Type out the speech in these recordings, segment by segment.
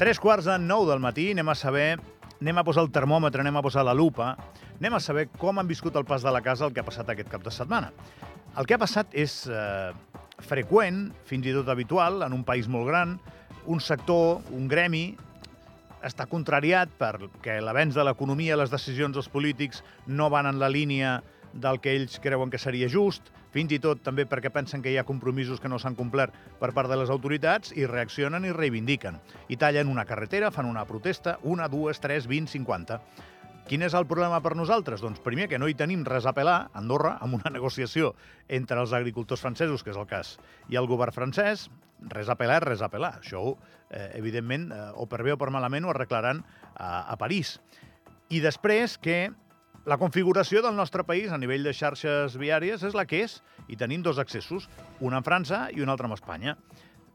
Tres quarts de nou del matí anem a saber, anem a posar el termòmetre, anem a posar la lupa, anem a saber com han viscut el pas de la casa el que ha passat aquest cap de setmana. El que ha passat és eh, freqüent, fins i tot habitual, en un país molt gran, un sector, un gremi, està contrariat perquè l'avenç de l'economia, les decisions dels polítics no van en la línia del que ells creuen que seria just, fins i tot també perquè pensen que hi ha compromisos que no s'han complert per part de les autoritats i reaccionen i reivindiquen. I tallen una carretera, fan una protesta, una, dues, tres, vint, cinquanta. Quin és el problema per nosaltres? Doncs primer que no hi tenim res a pelar, Andorra, amb una negociació entre els agricultors francesos, que és el cas, i el govern francès, res a pelar, res a pelar. Això, eh, evidentment, eh, o per bé o per malament, ho arreglaran a, a París. I després que la configuració del nostre país a nivell de xarxes viàries és la que és, i tenim dos accessos, un en França i un altre amb Espanya.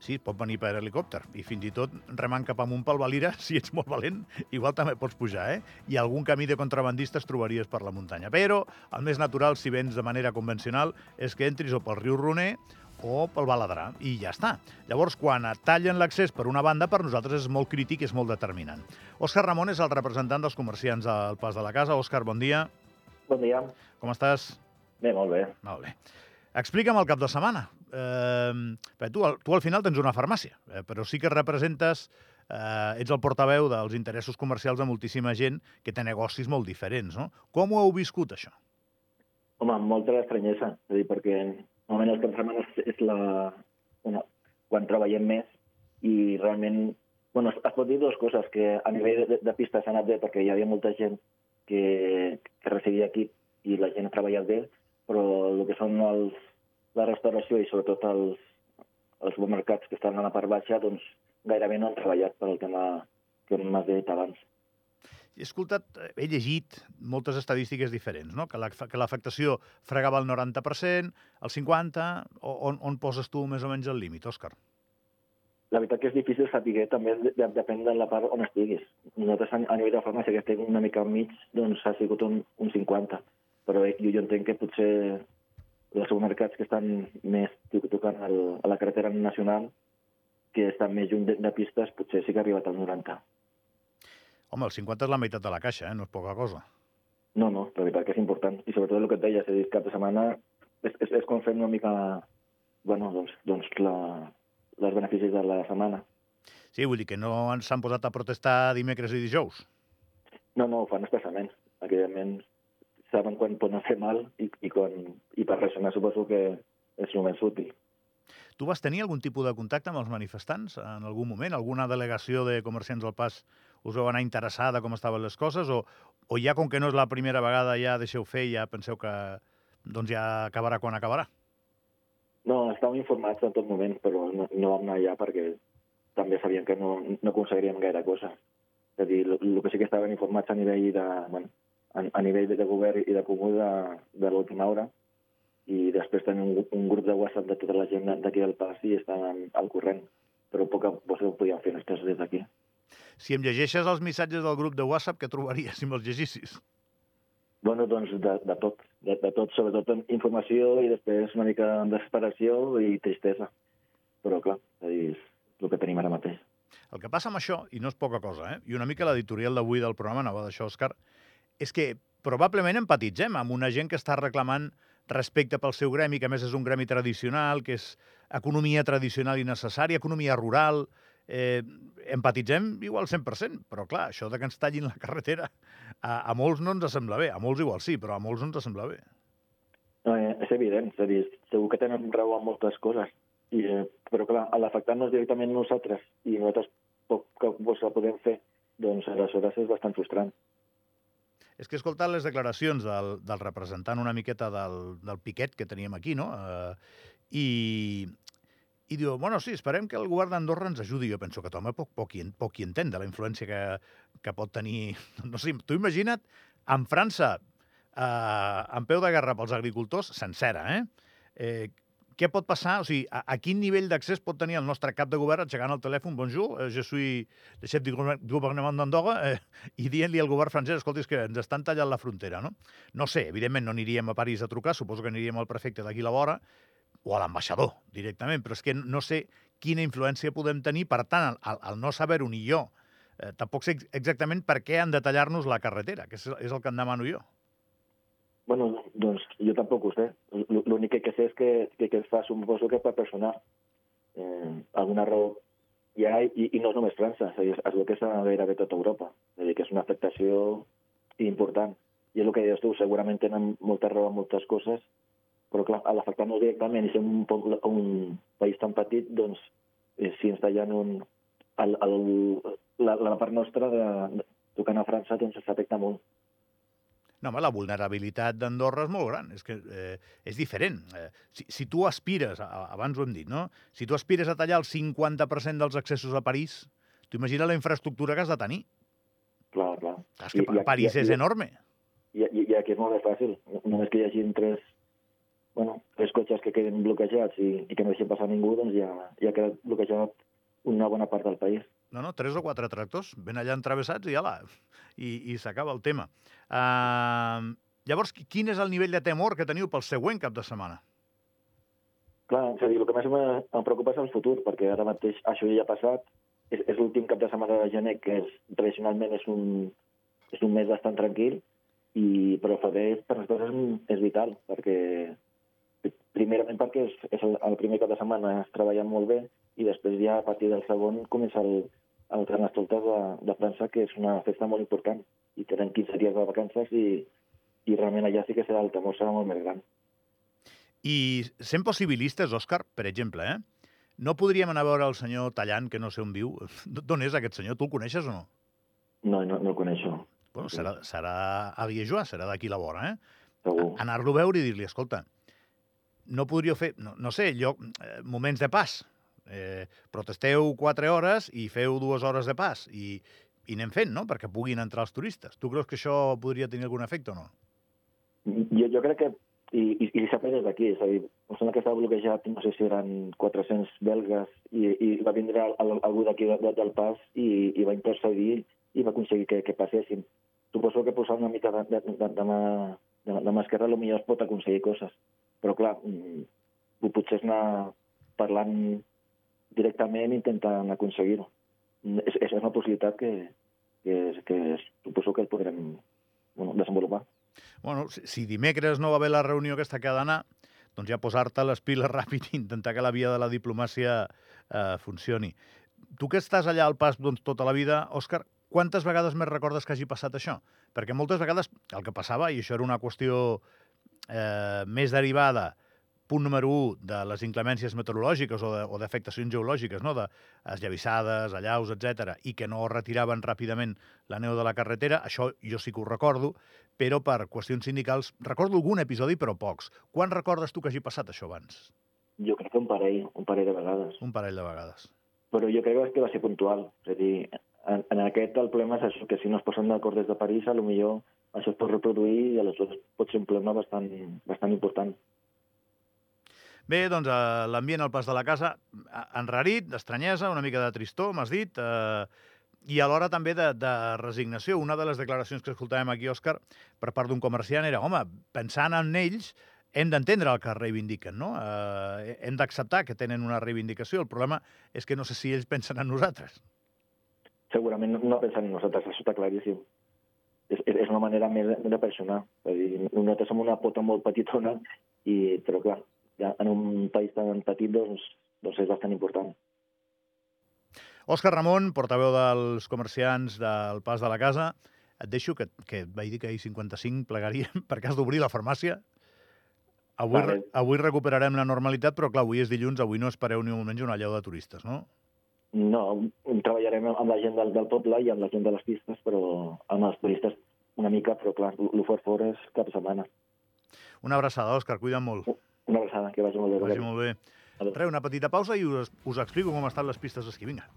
Sí, pot venir per helicòpter, i fins i tot remant cap amunt pel Valira, si ets molt valent, igual també pots pujar, eh? I algun camí de contrabandistes trobaries per la muntanya. Però el més natural, si vens de manera convencional, és que entris o pel riu Roner o pel Baladrà, i ja està. Llavors, quan tallen l'accés per una banda, per nosaltres és molt crític i és molt determinant. Òscar Ramon és el representant dels comerciants al Pas de la Casa. Òscar, bon dia. Bon dia. Com estàs? Bé, molt bé. Molt bé. Explica'm el cap de setmana. Eh, tu, tu al final tens una farmàcia, eh, però sí que representes, eh, ets el portaveu dels interessos comercials de moltíssima gent que té negocis molt diferents, no? Com ho heu viscut, això? Home, amb molta estranyesa, és a dir, perquè normalment els caps de setmana és, la... Bueno, quan treballem més i realment... Bueno, es, es pot dir dues coses, que a nivell de, de pista s'ha anat bé perquè hi havia molta gent que, que residia aquí i la gent ha treballat bé, però el que són els, la restauració i sobretot els, els supermercats que estan a la part baixa, doncs gairebé no han treballat per el tema que m'has dit abans. He escoltat, eh, he llegit moltes estadístiques diferents, no? que la- l'afectació fregava el 90%, el 50%, o, on, on poses tu més o menys el límit, Òscar? La veritat que és difícil saber, també de, de, depèn de la part on estiguis. Nosaltres a, nivell de farmàcia, que estem una mica al mig, doncs ha sigut un, un 50. Però eh, jo, jo entenc que potser els supermercats que estan més to- tocant el, a la carretera nacional, que estan més lluny de, de pistes, potser sí que ha arribat al 90. Home, el 50 és la meitat de la caixa, eh? no és poca cosa. No, no, la veritat que és important. I sobretot el que et deia, és dir, cap de setmana és, és, és com fem una mica bueno, doncs, doncs la, les beneficis de la setmana. Sí, vull dir que no ens s'han posat a protestar dimecres i dijous. No, no, ho fan expressament. Evidentment, saben quan poden fer mal i, i, quan, i per reaccionar suposo que és el més útil. Tu vas tenir algun tipus de contacte amb els manifestants en algun moment? Alguna delegació de comerciants al pas us veu anar interessada com estaven les coses? O, o ja, com que no és la primera vegada, ja deixeu fer i ja penseu que doncs ja acabarà quan acabarà? No, estàvem informats en tot moment, però no, no vam anar allà perquè també sabíem que no, no aconseguiríem gaire cosa. És a dir, el, que sí que estaven informats a nivell de, bueno, a, a nivell de govern i de comú de, de l'última hora, i després tenim un, un grup de WhatsApp de tota la gent d'aquí del pas i estan al corrent, però poc a poc ho podíem fer coses des d'aquí. Si em llegeixes els missatges del grup de WhatsApp, què trobaries si me'ls llegissis? Bueno, doncs de, de tot, de, de tot, sobretot informació i després una mica de desesperació i tristesa. Però clar, és, el que tenim ara mateix. El que passa amb això, i no és poca cosa, eh? i una mica l'editorial d'avui del programa anava d'això, Òscar, és que probablement empatitzem amb una gent que està reclamant respecte pel seu gremi, que a més és un gremi tradicional, que és economia tradicional i necessària, economia rural... Eh, empatitzem igual 100%, però clar, això de que ens tallin la carretera a, a molts no ens sembla bé, a molts igual sí, però a molts no ens sembla bé. No, eh, és evident, és a dir, segur que tenen raó en moltes coses, i, eh, però clar, a l'afectar-nos directament nosaltres i nosaltres poc que cosa podem fer, doncs aleshores és bastant frustrant. És que he escoltat les declaracions del, del representant una miqueta del, del piquet que teníem aquí, no? Eh, i, i diu, bueno, sí, esperem que el govern d'Andorra ens ajudi. Jo penso que home poc, poc, hi, poc hi entén de la influència que, que pot tenir... No sé, tu imagina't, en França, eh, en peu de guerra pels agricultors, sencera, eh? eh què pot passar? O sigui, a, a quin nivell d'accés pot tenir el nostre cap de govern aixecant el telèfon, bonjour, eh, je suis le chef du gouver- gouvernement d'Andorra, eh, i dient-li al govern francès, escolta, és que ens estan tallant la frontera, no? No sé, evidentment no aniríem a París a trucar, suposo que aniríem al prefecte d'aquí la vora, o a l'ambaixador, directament, però és que no sé quina influència podem tenir. Per tant, al, al no saber-ho ni jo, eh, tampoc sé exactament per què han de tallar-nos la carretera, que és, és el que em demano jo. Bueno, doncs jo tampoc ho sé. L'únic que sé és que, que, que fa, suposo que per personal. Eh, alguna raó hi ha, i, i no és només França, és a dir, es que és a gairebé tota Europa. És dir, que és una afectació important. I és el que dius tu, segurament tenen molta raó en moltes coses, però clar, a l'afectar-nos directament i ser un, un país tan petit, doncs, eh, si ens tallen un, el, el, la, la part nostra de, de tocant a França, doncs s'afecta molt. No, home, la vulnerabilitat d'Andorra és molt gran, és que eh, és diferent. Eh, si, si tu aspires, abans ho hem dit, no? Si tu aspires a tallar el 50% dels accessos a París, tu imagina la infraestructura que has de tenir. Clar, clar. És que I, París i, és i, enorme. I, i, I aquí és molt més fàcil. Només que hi hagi tres, bueno, tres cotxes que queden bloquejats i, i que no deixen passar ningú, doncs ja, ja ha quedat bloquejat una bona part del país. No, no, tres o quatre tractors ben allà entravessats i ja la... I, i s'acaba el tema. Uh, llavors, quin és el nivell de temor que teniu pel següent cap de setmana? Clar, és a dir, el que més em preocupa és el futur, perquè ara mateix això ja ha passat, és, és l'últim cap de setmana de gener, que és, tradicionalment és un, és un mes bastant tranquil, i, però febrer per nosaltres és, és vital, perquè primerament perquè és, és el, el primer cap de setmana es treballa molt bé, i després ja a partir del segon comença el, el Carnestoltes de, de França, que és una festa molt important, i tenen 15 dies de vacances i, i realment allà sí que serà el temor serà molt més gran. I sent possibilistes, Òscar, per exemple, eh? no podríem anar a veure el senyor Tallant, que no sé on viu. D'on és aquest senyor? Tu el coneixes o no? No, no, no el coneixo. Bueno, serà, serà a Liejoa, serà d'aquí la vora, eh? Segur. Anar-lo a veure i dir-li, escolta, no podríeu fer, no, no sé, lloc, eh, moments de pas, Eh, protesteu quatre hores i feu dues hores de pas i, i anem fent, no?, perquè puguin entrar els turistes. Tu creus que això podria tenir algun efecte o no? Jo, jo crec que, i, i, i s'ha des d'aquí, és a dir, em sembla que estava bloquejat, no sé si eren 400 belgues, i, i va vindre algú d'aquí de, del pas i, i va intercedir i va aconseguir que, que passessin. Suposo que posar una mica de, de, de, de, mà, de, de mà esquerra potser es pot aconseguir coses, però clar, mm, potser és anar parlant directament intentant aconseguir-ho. És, és una possibilitat que, que, que suposo que podrem bueno, desenvolupar. Bueno, si, si dimecres no va haver la reunió aquesta que ha d'anar, doncs ja posar-te les piles ràpid i intentar que la via de la diplomàcia eh, funcioni. Tu que estàs allà al pas doncs, tota la vida, Òscar, quantes vegades més recordes que hagi passat això? Perquè moltes vegades el que passava, i això era una qüestió eh, més derivada punt número 1 de les inclemències meteorològiques o d'afectacions geològiques, no? de esllavissades, allaus, etc i que no retiraven ràpidament la neu de la carretera, això jo sí que ho recordo, però per qüestions sindicals recordo algun episodi, però pocs. Quan recordes tu que hagi passat això abans? Jo crec que un parell, un parell de vegades. Un parell de vegades. Però jo crec que va ser puntual. És a dir, en, en aquest el problema és això, que si no es posen d'acord des de París, a lo millor això es pot reproduir i aleshores pot ser un problema bastant, bastant important. Bé, doncs eh, l'ambient al pas de la casa, enrarit, d'estranyesa, una mica de tristor, m'has dit, eh, i alhora també de, de resignació. Una de les declaracions que escoltàvem aquí, Òscar, per part d'un comerciant era, home, pensant en ells, hem d'entendre el que reivindiquen, no? Eh, hem d'acceptar que tenen una reivindicació. El problema és que no sé si ells pensen en nosaltres. Segurament no pensen en nosaltres, això està claríssim. És, és una manera més de, de personar. És dir, nosaltres som una pota molt petitona, i, però clar, en un país tan petit doncs, doncs és bastant important. Òscar Ramon, portaveu dels comerciants del Pas de la Casa, et deixo que, que et vaig dir que ahir 55 plegaríem perquè has d'obrir la farmàcia. Avui, vale. avui recuperarem la normalitat, però clar, avui és dilluns, avui no espereu ni un moment una llau de turistes, no? No, treballarem amb la gent del, del poble i amb la gent de les pistes, però amb els turistes una mica, però clar, l'ofert fora és cap setmana. Una abraçada, Òscar, cuida't molt. Una abraçada, que vagi molt bé. Que vagi molt bé. Re, una petita pausa i us, us explico com estan les pistes d'esquí. Vinga.